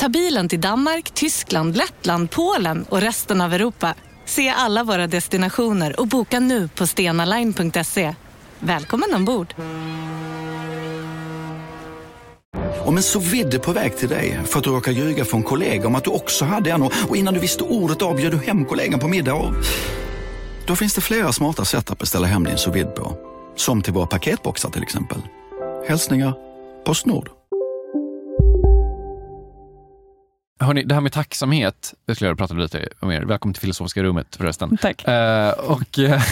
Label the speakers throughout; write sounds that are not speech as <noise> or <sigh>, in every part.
Speaker 1: Ta bilen till Danmark, Tyskland, Lettland, Polen och resten av Europa. Se alla våra destinationer och boka nu på stenaline.se. Välkommen ombord!
Speaker 2: Om en så vidde på väg till dig för att du råkar ljuga från kollega om att du också hade en och innan du visste ordet av du hem kollegan på middag och... Då finns det flera smarta sätt att beställa hem din sous på. Som till våra paketboxar till exempel. Hälsningar Postnord.
Speaker 3: Hörrni, det här med tacksamhet, det skulle jag prata lite om er. Välkommen till Filosofiska rummet förresten.
Speaker 1: Tack.
Speaker 3: Eh, och, eh,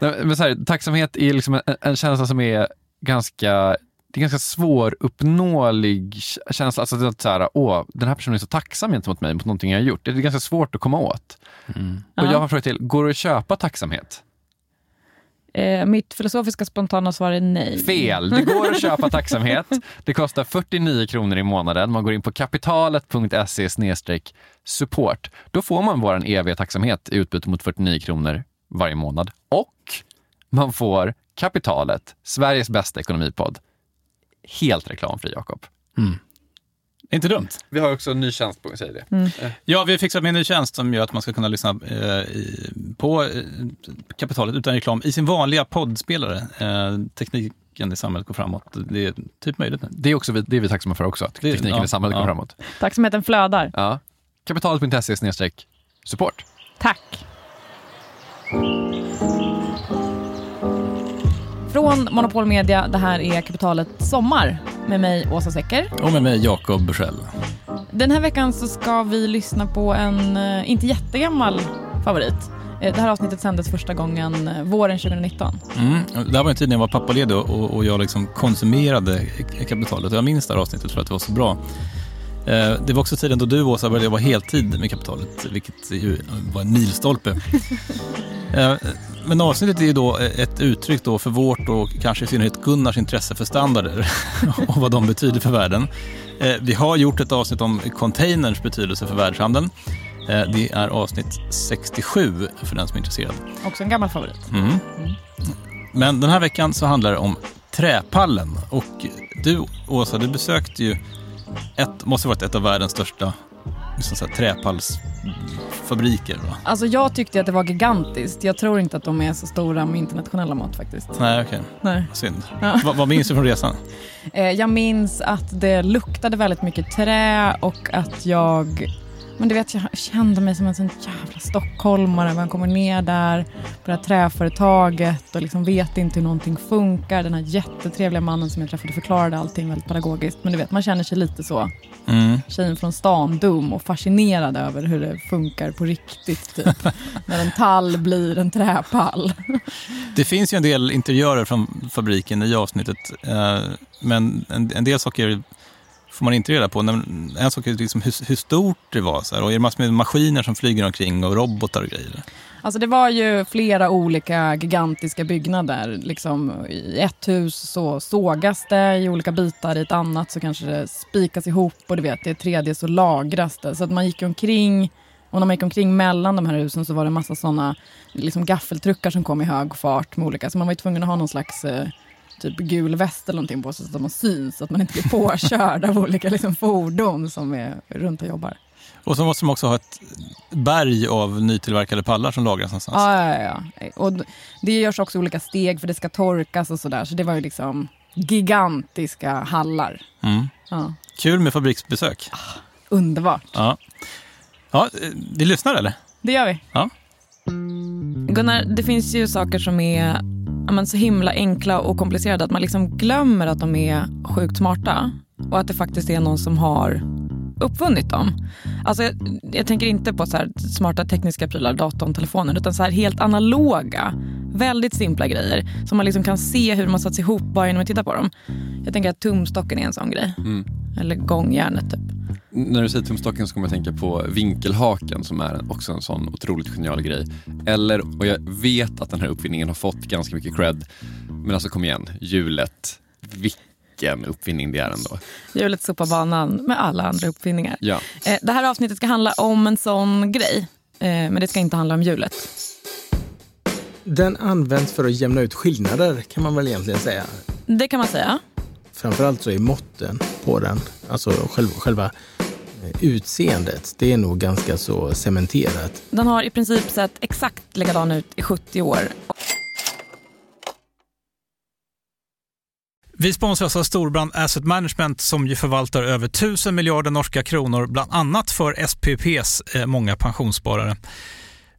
Speaker 3: <laughs> men så här, tacksamhet är liksom en, en känsla som är ganska det är ganska svåruppnåelig känsla. Alltså att så här, åh, den här personen är så tacksam gentemot mig, mot någonting jag har gjort. Det är ganska svårt att komma åt.
Speaker 4: Mm.
Speaker 3: Och jag har frågat till, går det att köpa tacksamhet?
Speaker 4: Eh, mitt filosofiska spontana svar är nej.
Speaker 3: Fel! Det går att köpa tacksamhet. Det kostar 49 kronor i månaden. Man går in på kapitalet.se support. Då får man vår eviga tacksamhet i utbyte mot 49 kronor varje månad. Och man får Kapitalet, Sveriges bästa ekonomipodd. Helt reklamfri, Jakob.
Speaker 5: Inte dumt.
Speaker 3: Vi har också en ny tjänst på, säger det.
Speaker 4: Mm.
Speaker 5: Ja, vi har fixat med en ny tjänst som gör att man ska kunna lyssna eh, i, på eh, kapitalet utan reklam i sin vanliga poddspelare. Eh, tekniken i samhället går framåt. Det är typ möjligt nu.
Speaker 3: Det är, också vi, det är vi tacksamma för också, att
Speaker 5: Det-
Speaker 3: tekniken
Speaker 5: ja,
Speaker 3: i samhället går
Speaker 5: ja.
Speaker 3: framåt.
Speaker 4: Tacksamheten flödar.
Speaker 3: Ja. Kapitalet.se support.
Speaker 4: Tack. Från Monopol Media, det här är Kapitalet Sommar med mig Åsa Secker.
Speaker 5: Och med mig Jakob Bursell.
Speaker 4: Den här veckan så ska vi lyssna på en eh, inte jättegammal favorit. Eh, Det här avsnittet sändes första gången eh, våren 2019.
Speaker 5: Mm. Det här var en tid när jag var pappaledig och, och jag liksom konsumerade kapitalet. Jag minns det här avsnittet för att det var så bra. Det var också tiden då du Åsa började jobba heltid med kapitalet, vilket ju var en milstolpe. <laughs> Eh, Men avsnittet är ju då ett uttryck då för vårt och kanske i synnerhet Gunnars intresse för standarder <laughs> och vad de betyder för världen. Eh, Vi har gjort ett avsnitt om containers betydelse för världshandeln. Eh, Det är avsnitt 67 för den som är intresserad.
Speaker 4: Också en gammal favorit.
Speaker 5: Mm. Men den här veckan så handlar det om Träpallen. Och du, Åsa, du besökte ju ett, måste varit ett av världens största liksom så här, träpallsfabriker. Va?
Speaker 4: Alltså jag tyckte att det var gigantiskt. Jag tror inte att de är så stora med internationella mått faktiskt.
Speaker 5: Nej, okej.
Speaker 4: Nej.
Speaker 5: Synd.
Speaker 4: Ja.
Speaker 5: Va, vad minns du från resan?
Speaker 4: Eh, Jag minns att det luktade väldigt mycket trä och att jag men du vet, jag kände mig som en sån jävla stockholmare. Man kommer ner där på det här träföretaget och liksom vet inte hur någonting funkar. Den här jättetrevliga mannen som jag träffade förklarade allting väldigt pedagogiskt. Men du vet, man känner sig lite så,
Speaker 5: Mm.
Speaker 4: tjejen från stan, dum och fascinerad över hur det funkar på riktigt. Typ. När en tall blir en träpall.
Speaker 5: Det finns ju en del interiörer från fabriken i avsnittet. Eh, men en, en del saker får man inte reda på. En sak är liksom hur, hur stort det var. Så här, och är det massor med maskiner som flyger omkring och robotar och grejer?
Speaker 4: Alltså det var ju flera olika gigantiska byggnader. Liksom, I ett hus så sågas det i olika bitar, i ett annat så kanske det spikas ihop och du vet, i ett tredje så lagras det. Så att man gick omkring, och när man gick omkring mellan de här husen så var det en massa sådana liksom gaffeltruckar som kom i hög fart med olika, så man var ju tvungen att ha någon slags eh, typ gul väst eller någonting på sig så att man syns, så att man inte blir påkörd av olika liksom, fordon som är runt och jobbar.
Speaker 5: Och så måste de också ha ett berg av nytillverkade pallar som lagras någonstans.
Speaker 4: Ja, ja, ja. Och det görs också olika steg för det ska torkas och sådär. Så det var ju liksom gigantiska hallar.
Speaker 5: Mm.
Speaker 4: Ja.
Speaker 5: Kul med fabriksbesök.
Speaker 4: Underbart.
Speaker 5: Ja. Ja, vi lyssnar eller?
Speaker 4: Det gör vi.
Speaker 5: Ja.
Speaker 4: Gunnar, det finns ju saker som är men, så himla enkla och komplicerade att man liksom glömmer att de är sjukt smarta. Och att det faktiskt är någon som har uppfunnit dem. Alltså, jag, jag tänker inte på så smarta tekniska prylar, datorn, telefonen, utan så här helt analoga, väldigt simpla grejer som man liksom kan se hur de har satts ihop bara genom att titta på dem. Jag tänker att tumstocken är en sån grej. Eller gångjärnet typ.
Speaker 3: När du säger tumstocken så kommer jag tänka på vinkelhaken som är också en sån otroligt genial grej. Eller, och jag vet att den här uppfinningen har fått ganska mycket cred, men alltså kom igen, hjulet. Vilken uppfinning det är ändå.
Speaker 4: Hjulet sopar banan med alla andra uppfinningar.
Speaker 3: Ja.
Speaker 4: Eh, Det här avsnittet ska handla om en sån grej, eh, men det ska inte handla om hjulet.
Speaker 6: Den används för att jämna ut skillnader kan man väl egentligen säga.
Speaker 4: Det kan man säga.
Speaker 6: Framförallt så är måtten på den, alltså själva, själva eh, utseendet, det är nog ganska så cementerat.
Speaker 4: Den har i princip sett exakt likadan ut i 70 år.
Speaker 5: Vi sponsras av Storbrand Asset Management som ju förvaltar över 1000 miljarder norska kronor, bland annat för SPPs eh, många pensionssparare.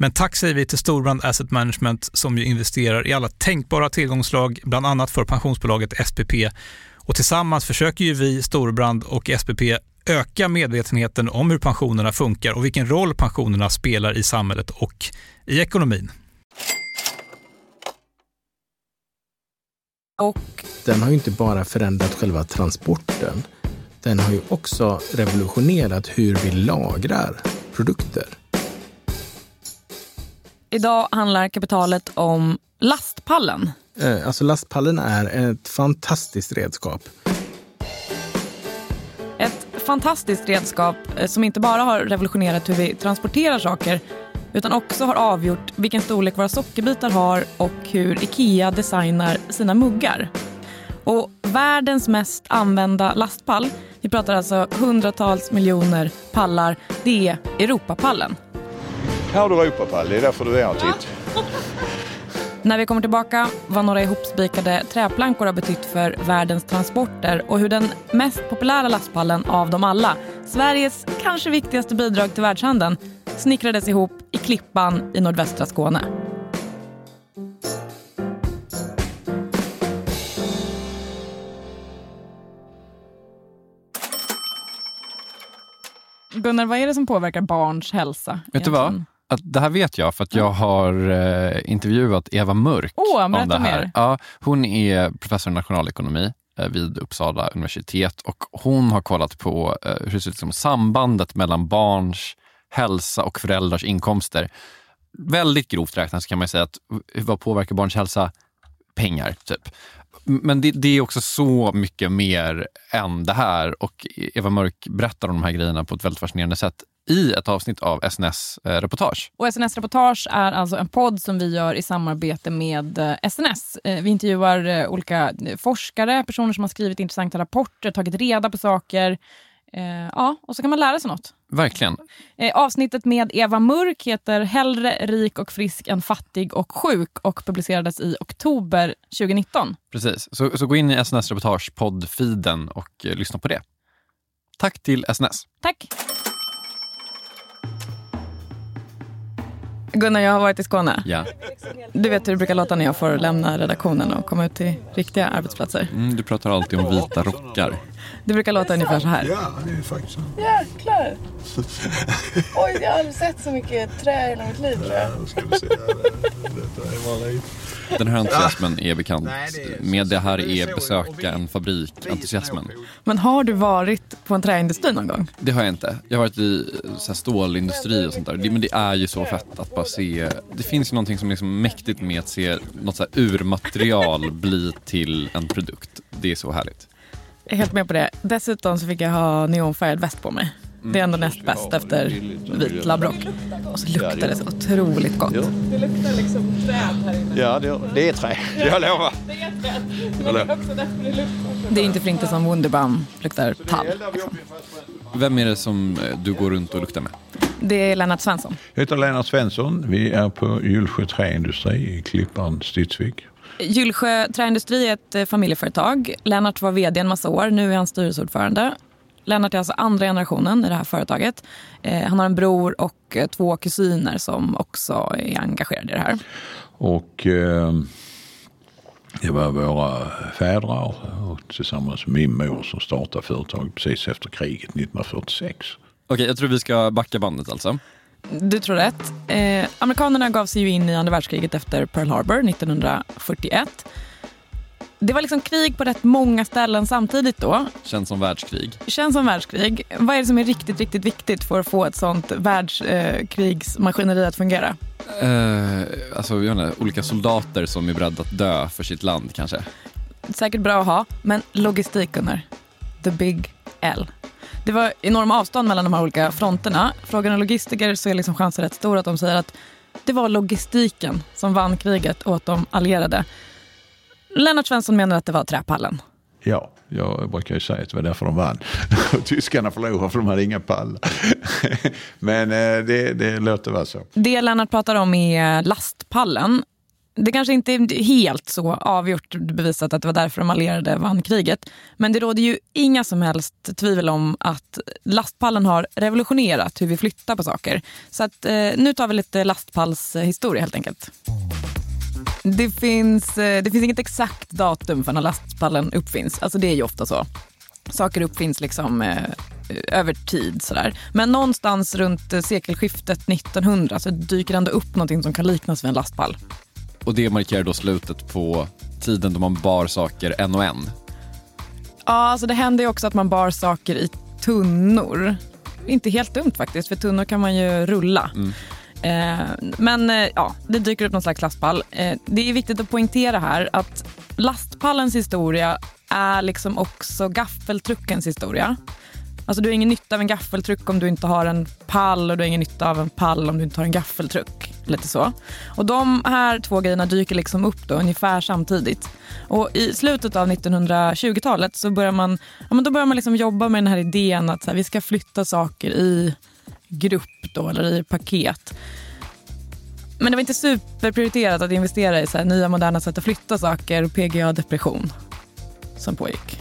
Speaker 5: Men tack säger vi till Storbrand Asset Management som ju investerar i alla tänkbara tillgångslag, bland annat för pensionsbolaget SPP. Och tillsammans försöker ju vi, Storbrand och SPP, öka medvetenheten om hur pensionerna funkar och vilken roll pensionerna spelar i samhället och i ekonomin.
Speaker 4: Och
Speaker 6: Den har ju inte bara förändrat själva transporten. Den har ju också revolutionerat hur vi lagrar produkter.
Speaker 4: Idag handlar kapitalet om lastpallen.
Speaker 6: Eh, Alltså lastpallen är ett fantastiskt redskap.
Speaker 4: Ett fantastiskt redskap eh, som inte bara har revolutionerat hur vi transporterar saker utan också har avgjort vilken storlek våra sockerbitar har och hur Ikea designar sina muggar. Och världens mest använda lastpall, vi pratar alltså hundratals miljoner pallar, det är Europapallen.
Speaker 7: Här har du Europapall, det är därför du är här titt.
Speaker 4: När vi kommer tillbaka vad några ihopspikade träplankor har betytt för världens transporter och hur den mest populära lastpallen av dem alla, Sveriges kanske viktigaste bidrag till världshandeln, snickrades ihop i Klippan i nordvästra Skåne. Gunnar, vad är det som påverkar barns hälsa?
Speaker 3: Vet du vad? Att det här vet jag för att jag har eh, intervjuat Eva Mörk
Speaker 4: Åh,
Speaker 3: om det här.
Speaker 4: mer.
Speaker 3: Ja, hon är professor i nationalekonomi eh, vid Uppsala universitet och hon har kollat på eh, hur det ser ut som sambandet mellan barns hälsa och föräldrars inkomster. Väldigt grovt räknat kan man säga att eh, vad påverkar barns hälsa? Pengar, typ. Men det, det är också så mycket mer än det här och Eva Mörk berättar om de här grejerna på ett väldigt fascinerande sätt i ett avsnitt av SNS eh, Reportage.
Speaker 4: Och SNS Reportage är alltså en podd som vi gör i samarbete med eh, SNS. Eh, Vi intervjuar eh, olika eh, forskare, personer som har skrivit intressanta rapporter, tagit reda på saker. Eh, Ja, och så kan man lära sig något.
Speaker 3: Verkligen.
Speaker 4: Eh, Avsnittet med Eva Mörk heter Hellre rik och frisk än fattig och sjuk och publicerades i oktober 2019.
Speaker 3: Precis. Så, så gå in i SNS Reportage poddfeeden och eh, lyssna på det. Tack till SNS.
Speaker 4: Tack! Gunnar, jag har varit i Skåne.
Speaker 3: Ja.
Speaker 4: Du vet hur det brukar låta när jag får lämna redaktionen och komma ut till riktiga arbetsplatser.
Speaker 3: Mm, du pratar alltid om vita rockar.
Speaker 4: Det brukar låta ungefär så här.
Speaker 7: Ja, det är faktiskt så.
Speaker 8: Jäklar! <laughs> Oj, jag har aldrig sett så mycket trä i hela mitt liv tror jag.
Speaker 7: Ja, ska se. Detta är.
Speaker 3: Den här entusiasmen är bekant
Speaker 7: Nej, det är-
Speaker 3: med det här
Speaker 7: det är
Speaker 3: besöka en fabrik, entusiasmen.
Speaker 4: Men har du varit på en träindustri någon gång?
Speaker 3: Det har jag inte. Jag har varit i så här, stålindustri och sånt där. Det, men det är ju så fett att bara se. Det finns ju någonting som är liksom mäktigt med att se något så här urmaterial <laughs> bli till en produkt. Det är så härligt.
Speaker 4: Jag är helt med på det. Dessutom så fick jag ha neonfärgad väst på mig. Det är ändå näst bäst efter vit labbrock. Och så luktar det så otroligt gott.
Speaker 8: Det luktar liksom träd här inne.
Speaker 7: Ja, det, det är trä. Jag lovar.
Speaker 8: Det är träd. Men det är också därför det luktar.
Speaker 4: Det är inte för inte som Wunderbaum luktar tall. Liksom.
Speaker 3: Vem är det som eh, du går runt och luktar med?
Speaker 4: Det är Lennart Svensson.
Speaker 7: Jag heter Lennart Svensson. Vi är på Hjulsjö Träindustri i Klippan, Stidsvik.
Speaker 4: Gyllsjö Träindustri är ett eh, familjeföretag. Lennart var vd en massa år, nu är han styrelseordförande. Lennart är alltså andra generationen i det här företaget. Eh, han har en bror och eh, två kusiner som också är engagerade i det här.
Speaker 7: Och eh, det var våra fädrar och tillsammans med min mor som startade företaget precis efter kriget 1946.
Speaker 3: Okej, jag tror vi ska backa bandet alltså.
Speaker 4: Du tror rätt. Eh, amerikanerna gav sig ju in i andra världskriget efter Pearl Harbor 1941. Det var liksom krig på rätt många ställen samtidigt då.
Speaker 3: Känns som världskrig.
Speaker 4: Känns som världskrig. Vad är det som är riktigt, riktigt viktigt för att få ett sånt världskrigsmaskineri att fungera?
Speaker 3: Eh, alltså, jag inte, olika soldater som är beredda att dö för sitt land kanske.
Speaker 4: Säkert bra att ha, men logistik Gunnar. The big L. Det var enorma avstånd mellan de här olika fronterna. Frågar en logistiker så är liksom chansen rätt stor att de säger att det var logistiken som vann kriget åt de allierade. Lennart Svensson menar att det var träpallen.
Speaker 7: Ja, jag brukar ju säga att det var därför de vann. <laughs> Tyskarna förlorade för de hade inga pallar. <laughs> Men eh, det, det låter vara så.
Speaker 4: Det Lennart pratar om är lastpallen. Det kanske inte är helt så avgjort bevisat att det var därför de allierade vann kriget. Men det råder ju inga som helst tvivel om att lastpallen har revolutionerat hur vi flyttar på saker. Så att, eh, nu tar vi lite lastpallshistoria helt enkelt. Det finns, eh, det finns inget exakt datum för när lastpallen uppfinns. Alltså det är ju ofta så. Saker uppfinns liksom eh, över tid. Sådär. Men någonstans runt eh, sekelskiftet 1900 så dyker ändå upp någonting som kan liknas vid en lastpall.
Speaker 3: Och det markerar då slutet på tiden då man bar saker en och en.
Speaker 4: Ja, alltså det hände ju också att man bar saker i tunnor. Inte helt dumt faktiskt, för tunnor kan man ju rulla. Eh, men eh, ja, det dyker upp någon slags lastpall. Eh, det är viktigt att poängtera här att lastpallens historia är liksom också gaffeltruckens historia. Alltså du har ingen nytta av en gaffeltruck om du inte har en pall och du har ingen nytta av en pall om du inte har en gaffeltruck. Lite så. Och de här två grejerna dyker liksom upp då ungefär samtidigt. Och i slutet av 1920-talet så börjar man, ja, men då börjar man liksom jobba med den här idén att så här, vi ska flytta saker i grupp då, eller i paket. Men det var inte superprioriterat att investera i så här nya moderna sätt att flytta saker och PGA-depression som pågick.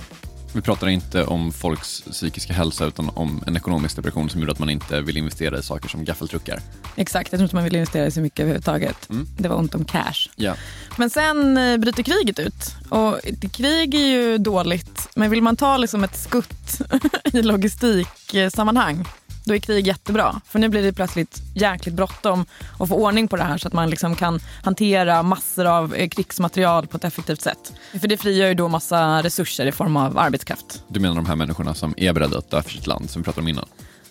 Speaker 3: Vi pratar inte om folks psykiska hälsa utan om en ekonomisk depression som gjorde att man inte vill investera i saker som gaffeltruckar.
Speaker 4: Exakt, jag tror inte man ville investera i så mycket överhuvudtaget.
Speaker 3: Mm.
Speaker 4: Det var ont om cash.
Speaker 3: Ja.
Speaker 4: Men sen eh, bryter kriget ut. Och krig är ju dåligt, men vill man ta liksom ett skutt <laughs> i logistiksammanhang, då är krig jättebra. För nu blir det plötsligt jäkligt bråttom att få ordning på det här så att man liksom kan hantera massor av eh, krigsmaterial på ett effektivt sätt. För det frigör ju då massa resurser i form av arbetskraft.
Speaker 3: Du menar de här människorna som är beredda att dö för sitt land som vi pratade om innan?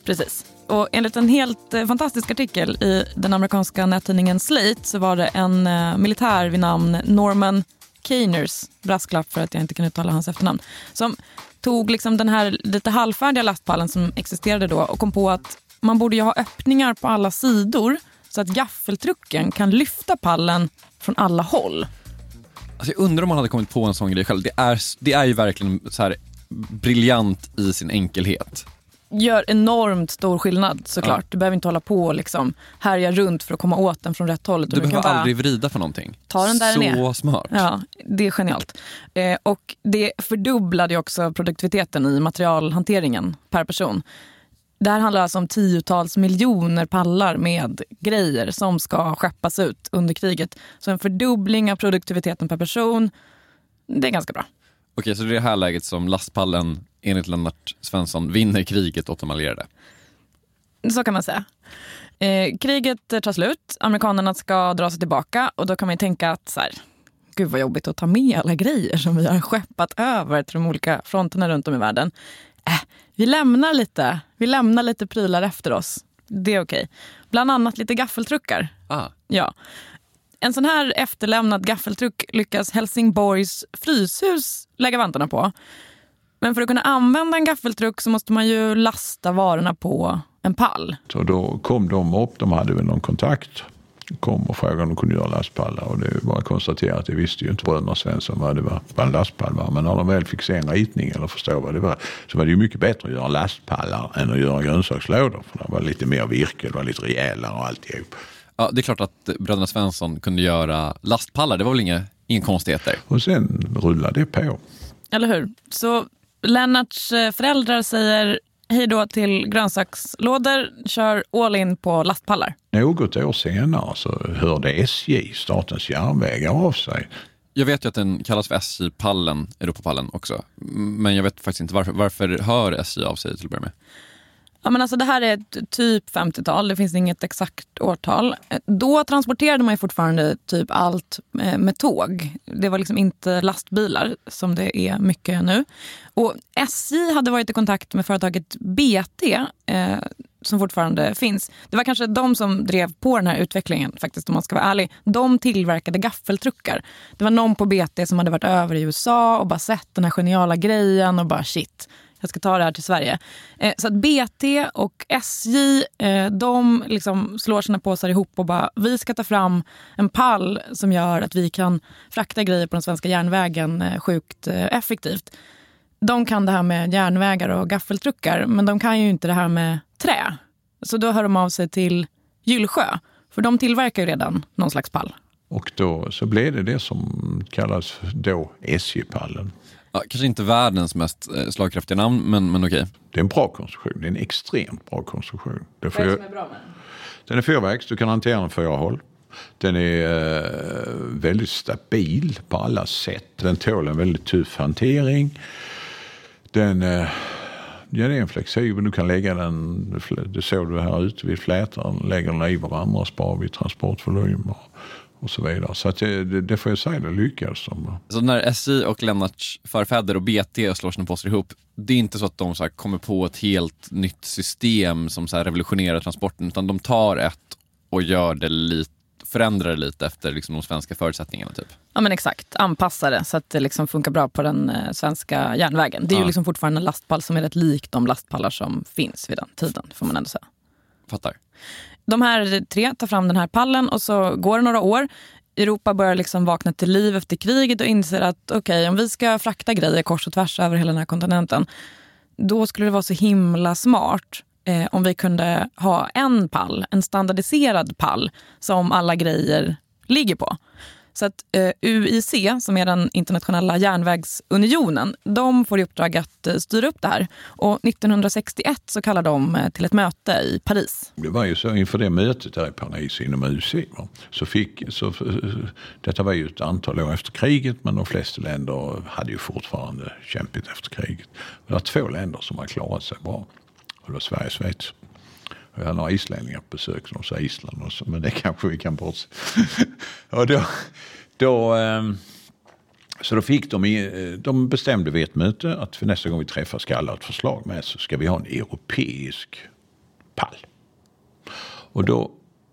Speaker 4: Precis. Och enligt en helt eh, fantastisk artikel i den amerikanska nättidningen Slate så var det en eh, militär vid namn Norman Keiners, brasklapp för att jag inte kan uttala hans efternamn, som tog liksom den här lite halvfärdiga lastpallen som existerade då och kom på att man borde ju ha öppningar på alla sidor så att gaffeltrucken kan lyfta pallen från alla håll.
Speaker 3: Alltså jag undrar om man hade kommit på en sån grej själv. Det är, det är ju verkligen så här briljant i sin enkelhet.
Speaker 4: Gör enormt stor skillnad såklart.
Speaker 3: Ja.
Speaker 4: Du behöver inte hålla på och liksom härja runt för att komma åt den från rätt håll.
Speaker 3: Du
Speaker 4: kan
Speaker 3: behöver
Speaker 4: bara-
Speaker 3: aldrig vrida för någonting.
Speaker 4: Ta den där
Speaker 3: Så
Speaker 4: den är.
Speaker 3: smart.
Speaker 4: Ja, det är genialt. Eh, och det fördubblade också produktiviteten i materialhanteringen per person. Det här handlar alltså om tiotals miljoner pallar med grejer som ska skeppas ut under kriget. Så en fördubbling av produktiviteten per person, det är ganska bra.
Speaker 3: Okej, så det är det här läget som lastpallen enligt Lennart Svensson vinner kriget åt de allierade.
Speaker 4: Så kan man säga. Eh, kriget tar slut, amerikanerna ska dra sig tillbaka och då kan man ju tänka att så här, gud vad jobbigt att ta med alla grejer som vi har skeppat över till de olika fronterna runt om i världen. Äh, vi lämnar lite, vi lämnar lite prylar efter oss. Det är okej. Bland annat lite gaffeltruckar.
Speaker 3: Ah.
Speaker 4: Ja. En sån här efterlämnad gaffeltruck lyckas Helsingborgs Fryshus lägga vantarna på. Men för att kunna använda en gaffeltruck så måste man ju lasta varorna på en pall.
Speaker 7: Så då kom de upp, de hade väl någon kontakt. Kom och frågade om de kunde göra lastpallar och det är bara att konstatera att det visste ju inte bröderna Svensson vad det var, vad en lastpall var. Men när de väl fick se en ritning eller förstå vad det var så var det ju mycket bättre att göra lastpallar än att göra grönsakslådor. För det var lite mer virke, det var lite rejälare och alltihop.
Speaker 3: Ja, det är klart att bröderna Svensson kunde göra lastpallar, det var väl inga, inga konstigheter.
Speaker 7: Och sen rullade det på.
Speaker 4: Eller hur? Så Lennarts eh, föräldrar säger hej då till grönsakslådor, kör all in på lastpallar.
Speaker 7: Något år senare så hörde SJ, Statens järnvägar, av sig.
Speaker 3: Jag vet ju att den kallas för SJ-pallen, Europapallen också. Men jag vet faktiskt inte varför. Varför hör SJ av sig till att börja med?
Speaker 4: Ja, men alltså det här är typ 50-tal, det finns inget exakt årtal. Då transporterade man ju fortfarande typ allt eh, med tåg. Det var liksom inte lastbilar som det är mycket nu. Och SJ hade varit i kontakt med företaget BT eh, som fortfarande finns. Det var kanske de som drev på den här utvecklingen faktiskt om man ska vara ärlig. De tillverkade gaffeltruckar. Det var någon på BT som hade varit över i USA och bara sett den här geniala grejen och bara shit jag ska ta det här till Sverige. Eh, så att BT och SJ eh, de liksom slår sina påsar ihop och bara vi ska ta fram en pall som gör att vi kan frakta grejer på den svenska järnvägen eh, sjukt eh, effektivt. De kan det här med järnvägar och gaffeltruckar men de kan ju inte det här med trä. Så då hör de av sig till Gyllsjö för de tillverkar ju redan någon slags pall.
Speaker 7: Och då så blev det det som kallas då SJ-pallen.
Speaker 3: Ja, kanske inte världens mest eh, slagkraftiga namn, men, men okej.
Speaker 7: Det är en bra konstruktion. Det är en extremt bra konstruktion. Det
Speaker 4: Vad är det som är bra med den?
Speaker 7: Den är fyrvägs, du kan hantera den fyra håll. Den är eh, väldigt stabil på alla sätt. Den tål en väldigt tuff hantering. Den, eh, ja, det är en flexibel, du kan lägga den, det såg du här ute vid flätan, lägger den i varandra sparar vid transportvolym och, så vidare. Så att det, det, det får jag säga, det lyckades de.
Speaker 3: Så när SJ och Lennarts förfäder och BT slår sina påsar ihop, det är inte så att de så här kommer på ett helt nytt system som så här revolutionerar transporten, utan de tar ett och gör det lite förändrar det lite efter liksom de svenska förutsättningarna. Typ.
Speaker 4: Ja men exakt, anpassa det så att det liksom funkar bra på den eh, svenska järnvägen. Det är
Speaker 3: Ja.
Speaker 4: ju liksom fortfarande en lastpall som är rätt lik de lastpallar som finns vid den tiden, får man ändå säga.
Speaker 3: Fattar.
Speaker 4: De här tre tar fram den här pallen och så går det några år. Europa börjar liksom vakna till liv efter kriget och inser att okej, om vi ska frakta grejer kors och tvärs över hela den här kontinenten, då skulle det vara så himla smart eh, om vi kunde ha en pall, en standardiserad pall som alla grejer ligger på. Så att eh, UIC, som är den internationella järnvägsunionen, de får i uppdrag att eh, styra upp det här. Och 1961 så kallar de eh, till ett möte i Paris.
Speaker 7: Det var ju så inför det mötet där i Paris inom UC. Va? Så fick, så, eh, detta var ju ett antal år efter kriget men de flesta länder hade ju fortfarande kämpigt efter kriget. Det var två länder som har klarat sig bra. Och det var Sverige och Schweiz. Vi hade har några islänningar på besök som sa Island och så, men det kanske vi kan bortse. <laughs> och då, då, ehm, så då fick de, eh, de bestämde vid ett möte att för nästa gång vi träffas ska alla ha ett förslag med så ska vi ha en europeisk pall. Och då,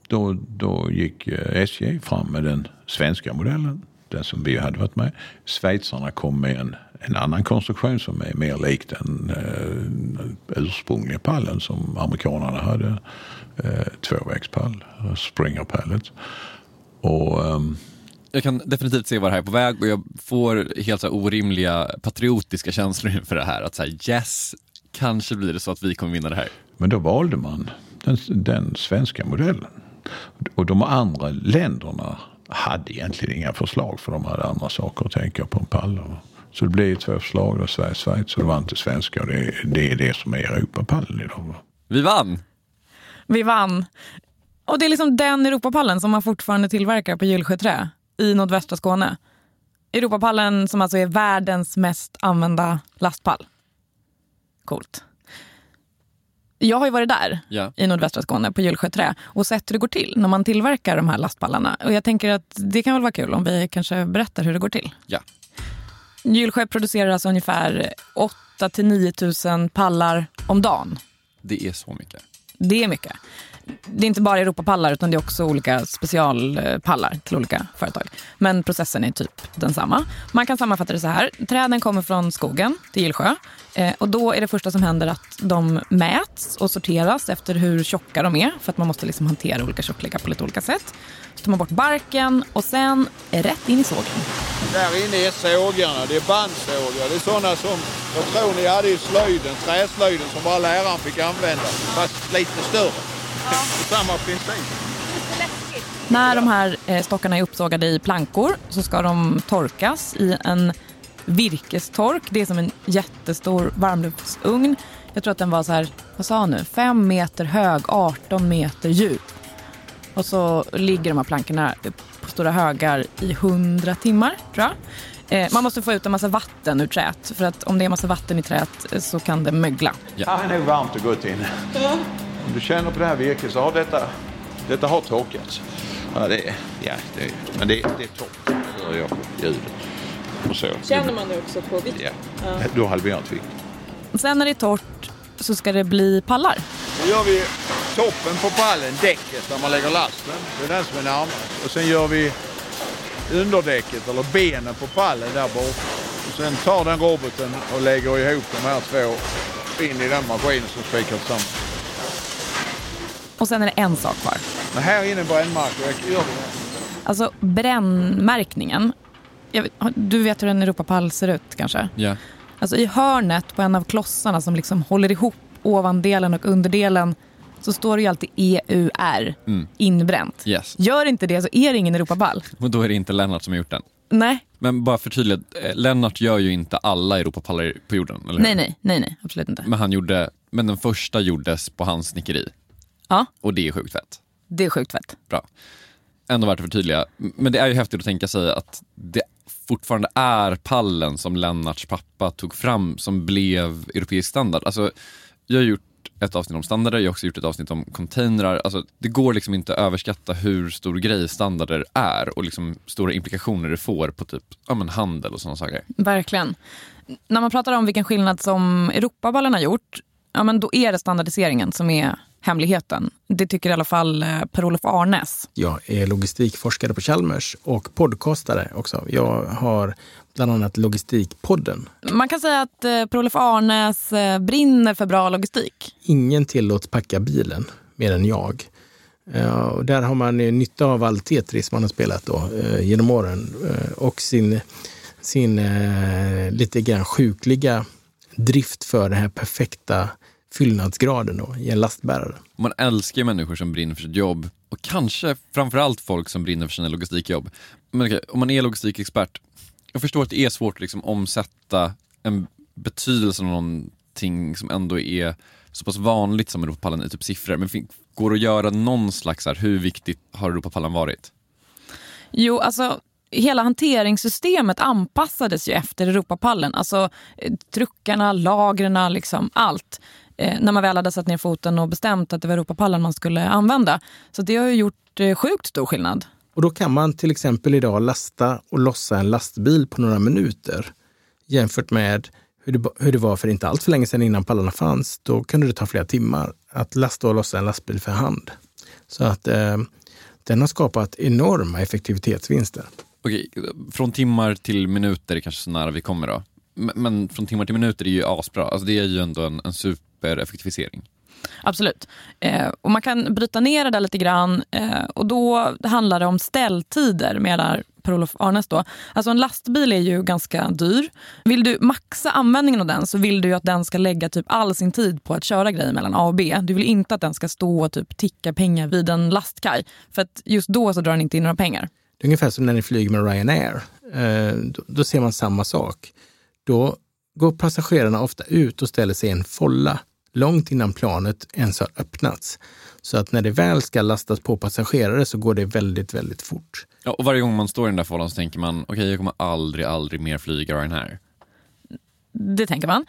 Speaker 7: då, då gick eh, SJ fram med den svenska modellen, den som vi hade varit med. Schweizarna kom med en, en annan konstruktion som är mer lik den eh, ursprungliga pallen som amerikanerna hade. Eh, tvåvägspall, Springer Pallet. Och ehm,
Speaker 3: Jag kan definitivt se var det här är på väg och jag får helt så orimliga patriotiska känslor inför det här. Att säga yes, kanske blir det så att vi kommer vinna det här.
Speaker 7: Men då valde man den, den svenska modellen. Och de andra länderna hade egentligen inga förslag för de hade andra saker att tänka på än pallar. Så det blev två förslag, då Sverige Schweiz och det var inte svenska och det, det är det som är Europapallen idag. va.
Speaker 3: Vi vann!
Speaker 4: Vi vann. Och det är liksom den Europapallen som man fortfarande tillverkar på Gyllsjöträ i nordvästra Skåne. Europapallen som alltså är världens mest använda lastpall. Coolt. Jag har ju varit där
Speaker 3: Ja.
Speaker 4: i nordvästra Skåne på Gyllsjö Trä och sett hur det går till när man tillverkar de här lastpallarna. Och jag tänker att det kan väl vara kul om vi kanske berättar hur det går till.
Speaker 3: Ja.
Speaker 4: Gyllsjö producerar alltså ungefär 8 till 9 000 pallar om dagen.
Speaker 3: Det är så mycket.
Speaker 4: Det är mycket. Det är inte bara Europapallar utan det är också olika specialpallar till olika företag. Men processen är typ densamma. Man kan sammanfatta det så här. Träden kommer från skogen till Gillsjö. Eh, och då är det första som händer att de mäts och sorteras efter hur tjocka de är. För att man måste liksom hantera olika tjocklekar på lite olika sätt. Så tar man bort barken och sen rätt in i sågen.
Speaker 9: Där inne är sågarna, det är bandsågar. Det är sådana som jag tror ni hade i slöjden, träslöjden som bara läraren fick använda. Fast lite större. <laughs> Samma princip.
Speaker 4: När de här eh, stockarna är uppsågade i plankor så ska de torkas i en virkestork. Det är som en jättestor varmluftsugn. Jag tror att den var så här, vad sa han nu, fem meter hög, 18 meter djup. Och så ligger de här plankorna på stora högar i 100 timmar, tror jag. Eh, man måste få ut en massa vatten ur träet, för att om det är massa vatten i träet eh, så kan det mögla.
Speaker 9: Här är nog varmt och gott inne. Om du känner på det här virket så har detta, detta har torkats. Ja, det är, ja, det är, men det, det är torrt. Det hör jag på ljudet. Och så.
Speaker 4: man det också på vikt?
Speaker 9: Ja. Du har halverat vikt.
Speaker 4: Sen när det är torrt så ska det bli pallar.
Speaker 9: Då gör vi toppen på pallen, däcket där man lägger lasten. Det är den som är närmast. Och sen gör vi underdäcket eller benen på pallen där borta. Och sen tar den roboten och lägger ihop de här två in i den maskinen som spikar tillsammans.
Speaker 4: Och sen är det en sak kvar.
Speaker 9: Men här inne är brännmarker. Jag.
Speaker 4: Alltså brännmärkningen. Vet, du vet hur en Europapall ser ut kanske?
Speaker 3: Ja.
Speaker 4: Alltså i hörnet på en av klossarna som liksom håller ihop ovandelen och underdelen så står det ju alltid EUR
Speaker 3: Mm.
Speaker 4: inbränt.
Speaker 3: Yes.
Speaker 4: Gör inte det så är det ingen Europapall.
Speaker 3: Och då är det inte Lennart som har gjort den.
Speaker 4: Nej,
Speaker 3: Men bara för tydligt, eh, Lennart gör ju inte alla Europapallar på jorden, eller hur?
Speaker 4: nej, nej, nej, nej, absolut inte.
Speaker 3: Men han gjorde, men den första gjordes på hans snickeri.
Speaker 4: Ja,
Speaker 3: Och det är sjukt fett.
Speaker 4: det är sjukt fett.
Speaker 3: Bra. Ändå värt att förtydliga. Men det är ju häftigt att tänka sig att det fortfarande är pallen som Lennarts pappa tog fram som blev europeisk standard. Alltså, jag har gjort ett avsnitt om standarder, jag har också gjort ett avsnitt om containrar. Alltså, det går liksom inte att överskatta hur stor grej standarder är och liksom stora implikationer det får på typ ja, men handel och sådana saker.
Speaker 4: Verkligen. När man pratar om vilken skillnad som Europaballen har gjort, ja, men då är det standardiseringen som är hemligheten. Det tycker i alla fall eh, Per-Olof Arnes.
Speaker 6: Jag är logistikforskare på Chalmers och podcastare också. Jag har bland annat Logistikpodden.
Speaker 4: Man kan säga att eh, Per-Olof Arnes eh, brinner för bra logistik.
Speaker 6: Ingen tillåts packa bilen mer än jag. Och där har man nytta av all Tetris man har spelat då, genom åren och sin, sin lite grann sjukliga drift för den här perfekta fyllnadsgraden då, i en lastbärare.
Speaker 3: Man älskar ju människor som brinner för sitt jobb och kanske framförallt folk som brinner för sina logistikjobb. Men okej, om man är logistikexpert, jag förstår att det är svårt att liksom omsätta en betydelse av någonting som ändå är så pass vanligt som Europapallen i typ siffror. Men går det att göra någon slags, här, hur viktigt har Europapallen varit?
Speaker 4: Jo, alltså hela hanteringssystemet anpassades ju efter Europapallen. Alltså eh, truckarna, lagren, liksom allt. Eh, när man väl hade satt ner foten och bestämt att det var Europapallen man skulle använda. Så det har ju gjort eh, sjukt stor skillnad.
Speaker 6: Och då kan man till exempel idag lasta och lossa en lastbil på några minuter jämfört med hur det, hur det var för inte allt för länge sedan innan pallarna fanns. Då kunde det ta flera timmar att lasta och lossa en lastbil för hand. Så att eh, den har skapat enorma effektivitetsvinster.
Speaker 3: Okej, från timmar till minuter är kanske så nära vi kommer då. Men, men från timmar till minuter är ju asbra. Alltså det är ju ändå en, en supereffektivisering.
Speaker 4: Absolut. Eh, och man kan bryta ner det där lite grann. Eh, och då handlar det om ställtider, menar Per-Olof Arnes. Då. Alltså en lastbil är ju ganska dyr. Vill du maxa användningen av den så vill du ju att den ska lägga typ all sin tid på att köra grejer mellan A och B. Du vill inte att den ska stå och typ ticka pengar vid en lastkaj. För att just då så drar den inte in några pengar.
Speaker 6: Det är ungefär som när ni flyger med Ryanair. Eh, då, då ser man samma sak. Då går passagerarna ofta ut och ställer sig i en folla långt innan planet ens har öppnats. Så att när det väl ska lastas på passagerare så går det väldigt, väldigt fort.
Speaker 3: Ja, och varje gång man står i den där fållan så tänker man, okej jag kommer aldrig, aldrig mer flyga Ryanair.
Speaker 4: Det tänker man.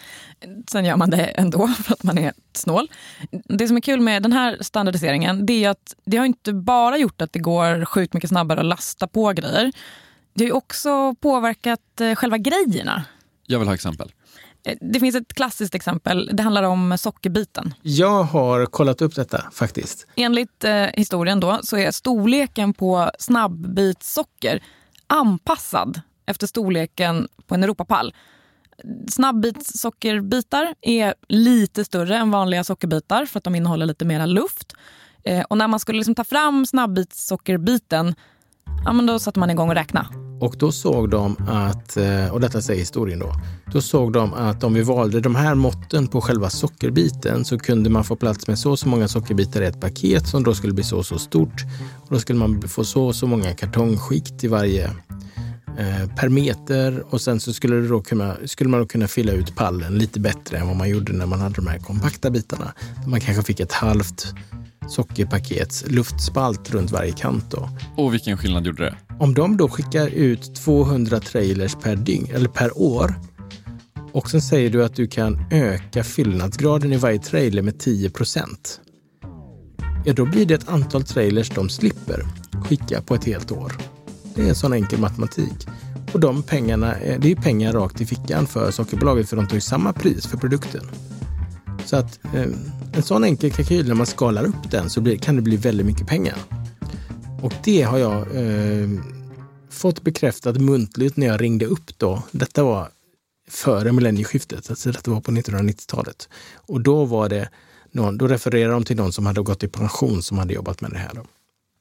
Speaker 4: Sen gör man det ändå <laughs> för att man är snål. Det som är kul med den här standardiseringen det är att det har inte bara gjort att det går sjukt mycket snabbare att lasta på grejer. Det har också påverkat eh, själva grejerna.
Speaker 10: Jag vill ha exempel.
Speaker 4: Eh, det finns ett klassiskt exempel. Det handlar om sockerbiten.
Speaker 6: Jag har kollat upp detta faktiskt.
Speaker 4: Enligt eh, historien då så är storleken på snabbbitssocker anpassad efter storleken på en Europapall. Snabbbitssockerbitar är lite större än vanliga sockerbitar för att de innehåller lite mer luft. Eh, och när man skulle liksom ta fram snabbbitssockerbiten ja, men då satte man igång och räkna.
Speaker 6: Och då såg de att, eh, och detta säger historien då, då såg de att om vi valde de här måtten på själva sockerbiten så kunde man få plats med så och så många sockerbitar i ett paket som då skulle bli så och så stort. Och då skulle man få så och så många kartongskikt i varje eh, per meter och sen så skulle, det då kunna, skulle man då kunna fylla ut pallen lite bättre än vad man gjorde när man hade de här kompakta bitarna. Man kanske fick ett halvt sockerpakets luftspalt runt varje kant. Då.
Speaker 10: Och vilken skillnad gjorde det?
Speaker 6: Om de då skickar ut 200 trailers per dygn eller per år och sen säger du att du kan öka fyllnadsgraden i varje trailer med 10 procent. Ja, då blir det ett antal trailers de slipper skicka på ett helt år. Det är en sån enkel matematik. Och de pengarna, det är pengar rakt i fickan för Sockerbolaget för de tar ju samma pris för produkten. Så att eh, en sån enkel kalkyl, när man skalar upp den så blir, kan det bli väldigt mycket pengar. Och det har jag eh, fått bekräftat muntligt när jag ringde upp då. Detta var före millennieskiftet, alltså detta var på 1990-talet. Och då var det någon, då refererade de till någon som hade gått i pension som hade jobbat med det här. Då.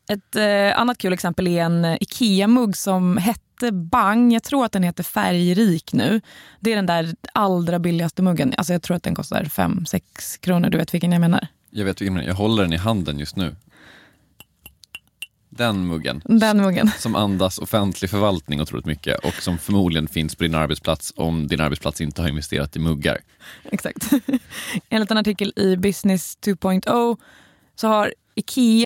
Speaker 4: Ett eh, annat kul exempel är en Ikea-mugg som hette Bang. Jag tror att den heter Färgrik nu. Det är den där allra billigaste muggen. Alltså jag tror att den kostar 5-6 kronor. Du vet vilken jag menar?
Speaker 10: Jag vet vilken, jag håller den i handen just nu. Den muggen.
Speaker 4: Den muggen. <laughs>
Speaker 10: Som andas offentlig förvaltning otroligt mycket och som förmodligen finns på din arbetsplats om din arbetsplats inte har investerat i muggar.
Speaker 4: Exakt. <laughs> Enligt en artikel i Business 2.0 så har Ikea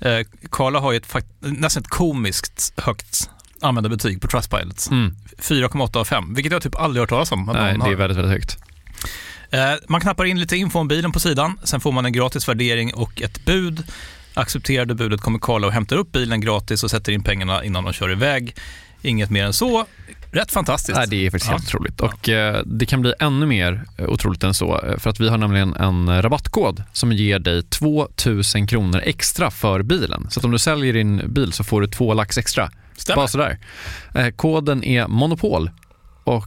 Speaker 5: Eh, Karla har ju ett nästan ett komiskt högt användarbetyg på Trustpilot. Mm. 4,8 av 5, vilket jag typ aldrig hört talas om.
Speaker 3: Nej, det är väldigt, väldigt högt.
Speaker 5: Eh, man knappar in lite info om bilen på sidan, sen får man en gratis värdering och ett bud. Accepterar du budet kommer Karla och hämtar upp bilen gratis och sätter in pengarna innan de kör iväg. Inget mer än så. Rätt fantastiskt.
Speaker 3: Nej, det är faktiskt ja. helt otroligt. Och eh, det kan bli ännu mer eh, otroligt än så. Eh, för att vi har nämligen en rabattkod som ger dig 2000 kronor extra för bilen. Så att om du säljer din bil så får du två lax extra.
Speaker 5: Stämmer.
Speaker 3: Bara sådär. Eh, koden är Monopol och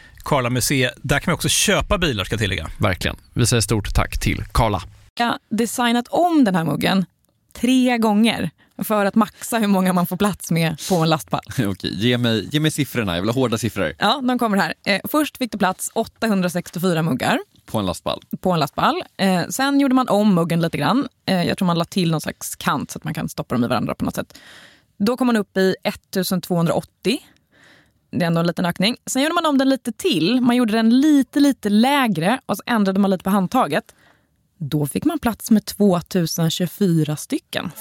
Speaker 5: Karla Museet. Där kan man också köpa bilar ska jag tillägga.
Speaker 11: Verkligen. Vi säger stort tack till Karla.
Speaker 4: Jag har designat om den här muggen tre gånger för att maxa hur många man får plats med på en lastpall. <laughs>
Speaker 3: Okej, ge mig, ge mig siffrorna. Jag vill ha hårda siffror
Speaker 4: Ja, de kommer här. Eh, först fick det plats 864 muggar
Speaker 3: på en lastpall.
Speaker 4: på en lastpall. Eh, sen gjorde man om muggen lite grann. Eh, jag tror man la till någon slags kant så att man kan stoppa dem i varandra på något sätt. Då kom man upp i 1280. Det är ändå en liten ökning. Sen gjorde man om den lite till. Man gjorde den lite, lite lägre och så ändrade man lite på handtaget. Då fick man plats med 2024 stycken.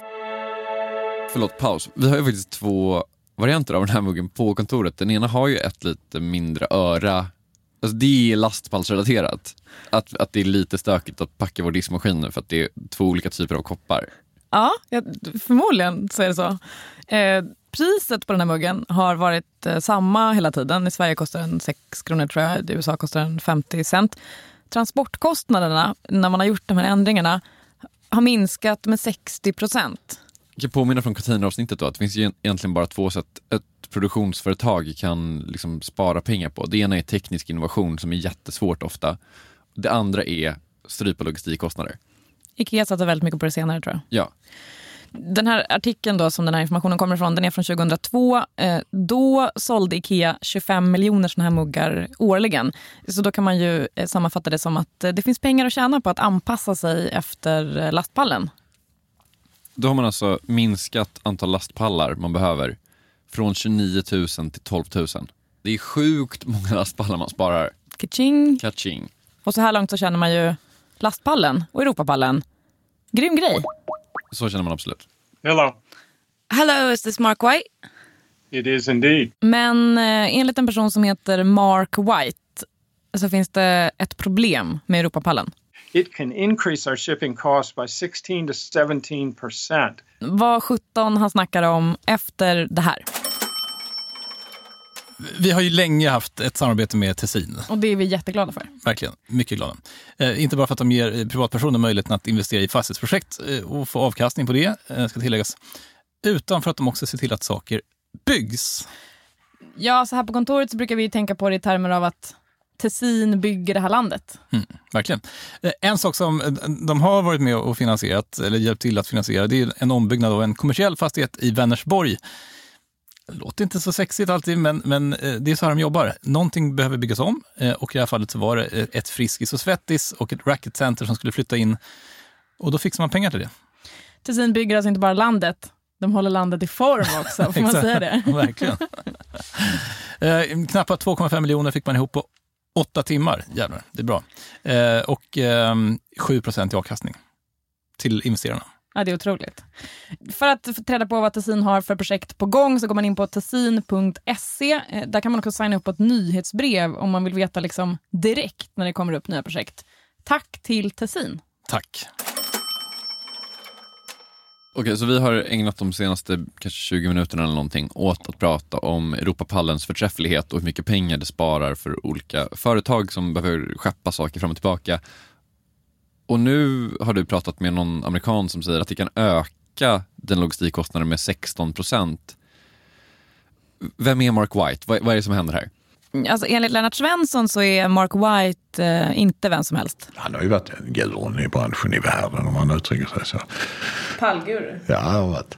Speaker 3: Förlåt, paus. Vi har ju faktiskt två varianter av den här muggen på kontoret. Den ena har ju ett lite mindre öra. Alltså det är lastpallsrelaterat. Att, att det är lite stökigt att packa vår diskmaskin nu för att det är två olika typer av koppar.
Speaker 4: Ja, förmodligen så är det så. Eh, priset på den här muggen har varit eh, samma hela tiden. I Sverige kostar den 6 kronor tror jag, i USA kostar den 50 cent. Transportkostnaderna, när man har gjort de här ändringarna, har minskat med 60 procent.
Speaker 3: Jag kan påminna från containeravsnittet då att det finns egentligen bara två sätt ett produktionsföretag kan liksom spara pengar på. Det ena är teknisk innovation som är jättesvårt ofta. Det andra är strypa logistikkostnader.
Speaker 4: Ikea satsar väldigt mycket på det senare tror jag.
Speaker 3: Ja,
Speaker 4: Den här artikeln då, som den här informationen kommer ifrån, den är från 2002. Eh, då sålde Ikea 25 miljoner såna här muggar årligen. Så då kan man ju eh, sammanfatta det som att eh, det finns pengar att tjäna på att anpassa sig efter lastpallen.
Speaker 3: då har man alltså minskat antal lastpallar man behöver från 29 000 till 12 000. Det är sjukt många lastpallar man sparar.
Speaker 4: Kaching.
Speaker 3: Catching.
Speaker 4: Och så här långt så känner man ju lastpallen och Europapallen. Grym grej.
Speaker 3: Så känner man absolut.
Speaker 12: Hello.
Speaker 8: Hello, is this Mark White?
Speaker 12: It is indeed.
Speaker 4: Men eh, enligt en person som heter Mark White så finns det ett problem med Europapallen.
Speaker 12: It can increase our shipping costs by 16 to 17 percent.
Speaker 4: Vad 17 han snackar om efter det här.
Speaker 5: Vi har ju länge haft ett samarbete med Tessin.
Speaker 4: Och det är vi jätteglada för.
Speaker 5: Verkligen, mycket glada. Eh, inte bara för att de ger eh, privatpersoner möjligheten att investera i fastighetsprojekt eh, och få avkastning på det, eh, ska tilläggas, utan för att de också ser till att saker byggs.
Speaker 4: Ja, så här på kontoret så brukar vi tänka på det i termer av att Tessin bygger det här landet.
Speaker 5: Mm, verkligen. En sak som de har varit med och finansierat, eller hjälpt till att finansiera, det är en ombyggnad av en kommersiell fastighet i Vänersborg. Låter inte så sexigt alltid, men, men eh, det är så här de jobbar. Någonting behöver byggas om eh, och i det här fallet så var det eh, ett Friskis och Svettis och ett racketcenter som skulle flytta in. Och då fixar man pengar till det.
Speaker 4: Tessin bygger alltså inte bara landet, de håller landet i form <laughs> också. Får man säga det?
Speaker 5: Verkligen. eh, knappt 2,5 miljoner fick man ihop på åtta timmar. Jävlar, det är bra. Eh, och eh, 7 procent i avkastning till investerarna.
Speaker 4: Ja, det är otroligt. För att få reda på vad Tessin har för projekt på gång så går man in på tessin.se. Eh, där kan man också signa upp på ett nyhetsbrev om man vill veta liksom direkt när det kommer upp nya projekt. Tack till Tessin.
Speaker 5: Tack.
Speaker 3: Okej, så vi har ägnat de senaste kanske 20 minuterna eller någonting åt att prata om Europapallens förträfflighet och hur mycket pengar det sparar för olika företag som behöver skeppa saker fram och tillbaka. Och nu har du pratat med någon amerikan som säger att det kan öka den logistikkostnaden med 16 procent. Vem är Mark White? Vad, vad är det som händer här?
Speaker 4: Alltså, enligt Lennart Svensson så är Mark White eh, inte vem som helst.
Speaker 7: Han har ju varit en gurun i branschen i världen om man uttrycker sig så.
Speaker 4: Pallguru.
Speaker 7: Ja, han har varit.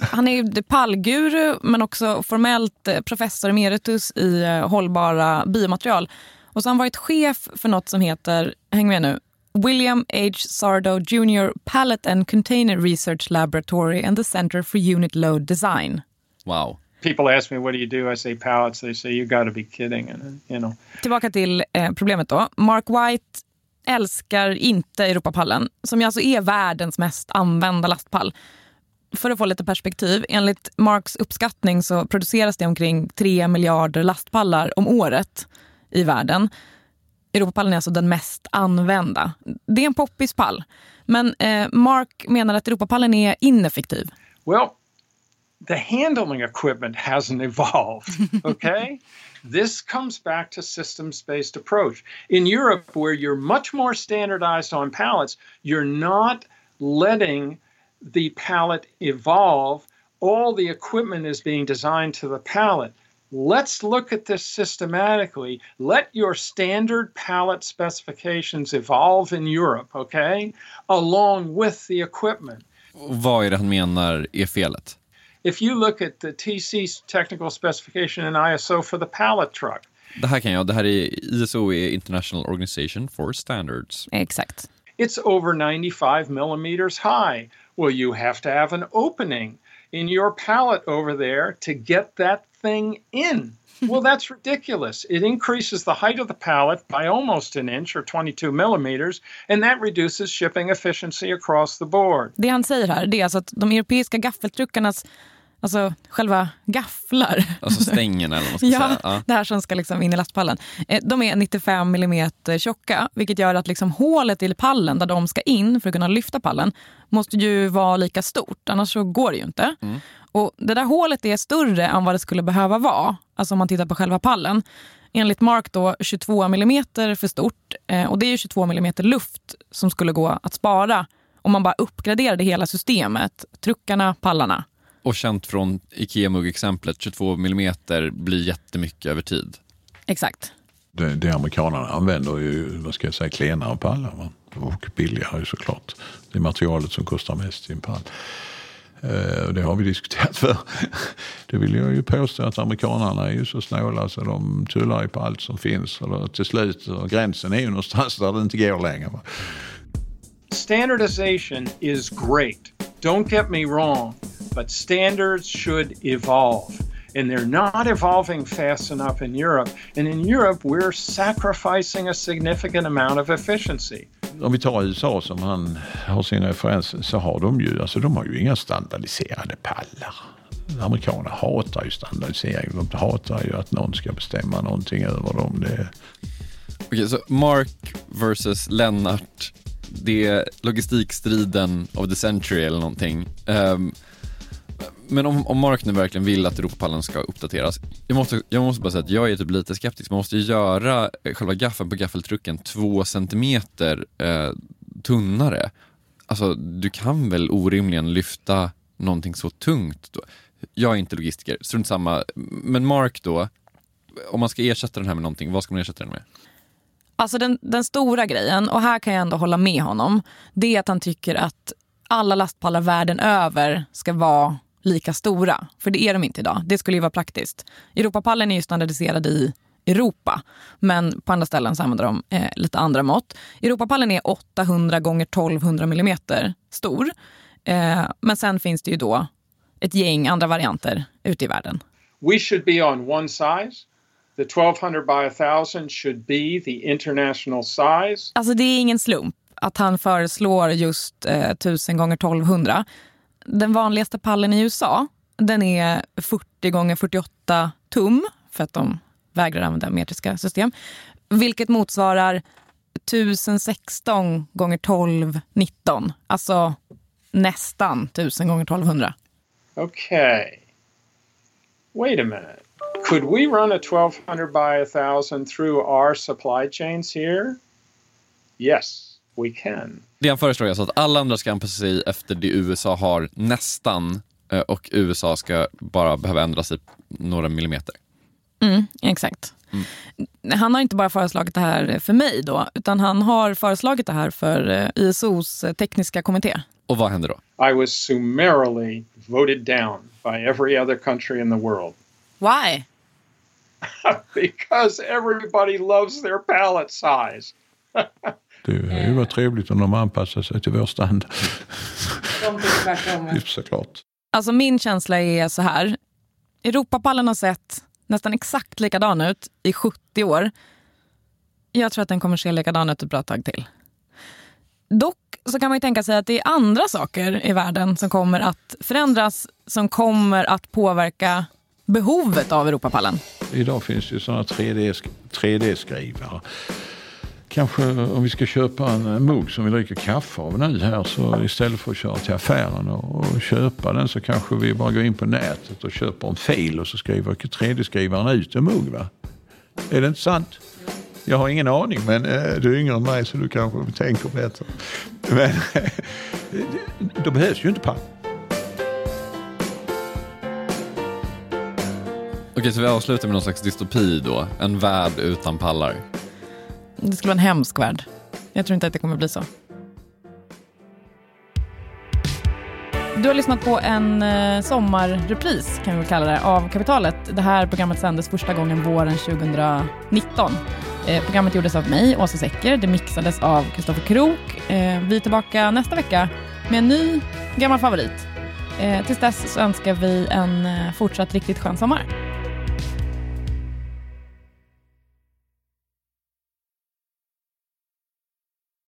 Speaker 7: <laughs>
Speaker 4: Han är ju pallguru men också formellt eh, professor emeritus i eh, hållbara biomaterial. Och så har han varit chef för något som heter, häng med nu, William H. Sardo Jr. Pallet and Container Research Laboratory and the Center for Unit Load Design.
Speaker 3: Wow.
Speaker 12: People ask me, what do you do? I say pallets. They say, you got to be kidding. And, you know,
Speaker 4: Tillbaka till eh, problemet då. Mark White älskar inte Europapallen, som alltså är världens mest använda lastpall. För att få lite perspektiv, enligt Marks uppskattning så produceras det omkring 3 miljarder lastpallar om året i världen. Europapallen är alltså den mest använda. Det är en poppis pall. Men eh, Mark menar att Europapallen är ineffektiv.
Speaker 12: Well, the handling equipment hasn't evolved, <laughs> okay? this comes back to systems based approach. In Europe, where you're much more standardized on pallets, you're not letting the pallet evolve. All the equipment is being designed to the pallet. Let's look at this systematically. Let your standard pallet specifications evolve in Europe, okay? Along with the equipment.
Speaker 3: Och vad är det han menar är felet?
Speaker 12: If you look at the TC technical specification in ISO for the pallet truck,
Speaker 3: Det här kan jag. Det här är ISO är International Organization for Standards.
Speaker 4: Exakt.
Speaker 12: it's over 95 millimeters high. Well, you have to have an opening in your pallet over there to get that thing in. <laughs> well, that's ridiculous. It increases the height of the pallet by almost an inch or 22 millimeters, and that reduces shipping efficiency across the board.
Speaker 4: Det han säger här det är alltså att de europeiska gaffeltruckarnas Alltså själva gafflar.
Speaker 3: Alltså stängerna eller vad man ska <laughs>
Speaker 4: ja,
Speaker 3: säga. Ja.
Speaker 4: det här som ska liksom in i lastpallen. Eh, De är 95 mm tjocka, vilket gör att liksom hålet i pallen där de ska in för att kunna lyfta pallen måste ju vara lika stort, annars så går det ju inte. Och Det där hålet är större än vad det skulle behöva vara, alltså om man tittar på själva pallen. Enligt Mark då 22 mm för stort eh, och det är ju 22 mm luft som skulle gå att spara om man bara uppgraderade hela systemet, truckarna, pallarna.
Speaker 3: Och känt från IKEA-mugg-exemplet, 22 mm blir jättemycket över tid.
Speaker 4: Exakt.
Speaker 7: Det, det amerikanerna använder ju, vad ska jag säga, klenare pallar. Va? Och billigare såklart. Det är materialet som kostar mest i en pall. Eh, och det har vi diskuterat för. <laughs> Det vill jag ju påstå att amerikanerna är ju så snåla så de tullar ju på allt som finns. Och till slut, och gränsen är ju någonstans där det inte går längre. Va?
Speaker 12: Standardization is great. Don't get me wrong, but standards should evolve. And they're not evolving fast enough in Europe. And in Europe, we're sacrificing a significant amount of efficiency.
Speaker 7: Om vi tar USA som han har sin referens så har de ju, alltså de har ju inga standardiserade pallar. Amerikanerna hatar ju standardisering. De hatar ju att någon ska bestämma någonting över dem. Det,
Speaker 3: Okej, så Mark versus Lennart. Det är logistikstriden of the century eller någonting. Um, men om, om Mark nu verkligen vill att Europapallen ska uppdateras. Jag måste, jag måste bara säga att jag är typ lite skeptisk. Man måste ju göra eh, själva gaffeln på gaffeltrucken två centimeter eh, tunnare. Alltså, du kan väl orimligen lyfta någonting så tungt då? Jag är inte logistiker, strunt samma. Men Mark då, om man ska ersätta den här med någonting, vad ska man ersätta den med?
Speaker 4: Alltså den, den stora grejen, och här kan jag ändå hålla med honom, det är att han tycker att alla lastpallar världen över ska vara lika stora. För det är de inte idag. Det skulle ju vara praktiskt. Europapallen är ju standardiserad i Europa, men på andra ställen så använder de eh, lite andra mått. Europapallen är 800 gånger 1200 mm stor. Eh, men sen finns det ju då ett gäng andra varianter ute i världen.
Speaker 12: We should be on one size. The 1200 by 1000 should be the international size.
Speaker 4: Alltså det är ingen slump att han föreslår just eh, 1000 gånger 1200. Den vanligaste pallen i USA den är 40 gånger 48 tum för att de vägrar använda metriska system. Vilket motsvarar 1016 gånger 1219. Alltså nästan 1000 gånger 1200.
Speaker 12: Okay. Wait a minute. Could we run a 1200 by 1000 through our supply chains here? Yes, we can.
Speaker 3: Det han föreslår är alltså att alla andra ska anpassa sig efter det USA har nästan eh, och USA ska bara behöva ändra sig några millimeter.
Speaker 4: Mm, exakt. Han har inte bara föreslagit det här för mig då, utan han har föreslagit det här för eh, ISOs tekniska kommitté.
Speaker 3: Och vad händer då?
Speaker 12: I was summarily voted down by every other country in the world
Speaker 4: Why? <laughs>
Speaker 12: because everybody loves their pallet size. <laughs>
Speaker 7: det är ju varit trevligt om de anpassar sig till vår standard. <laughs> Såklart.
Speaker 4: Alltså min känsla är så här. Europapallen har sett nästan exakt likadan ut i 70 år. Jag tror att den kommer se likadan ut ett bra tag till. Dock så kan man ju tänka sig att det är andra saker i världen som kommer att förändras, som kommer att påverka behovet av Europapallen.
Speaker 7: Idag finns det ju sådana 3D-skrivare. kanske om vi ska köpa en mugg som vi dricker kaffe av nu här så istället för att köra till affären och, köpa den så kanske vi bara går in på nätet och köper en fil och så skriver 3D-skrivaren ut en mugg. Va? Är det inte sant? Jag har ingen aning men eh, du är yngre än mig så du kanske tänker bättre. Men <laughs> då behövs ju inte papper.
Speaker 3: Okej, så vi avslutar med någon slags dystopi då. En värld utan pallar.
Speaker 4: Det skulle vara en hemsk värld. Jag tror inte att det kommer bli så. Du har lyssnat på en eh, sommarrepris, kan vi väl kalla det, av Kapitalet. Det här programmet sändes första gången våren 2019. Eh, programmet gjordes av mig, Åsa Secker. Det mixades av Kristoffer Krook. Eh, vi är tillbaka nästa vecka med en ny gammal favorit. Eh, tills dess så önskar vi en eh, fortsatt riktigt skön sommar.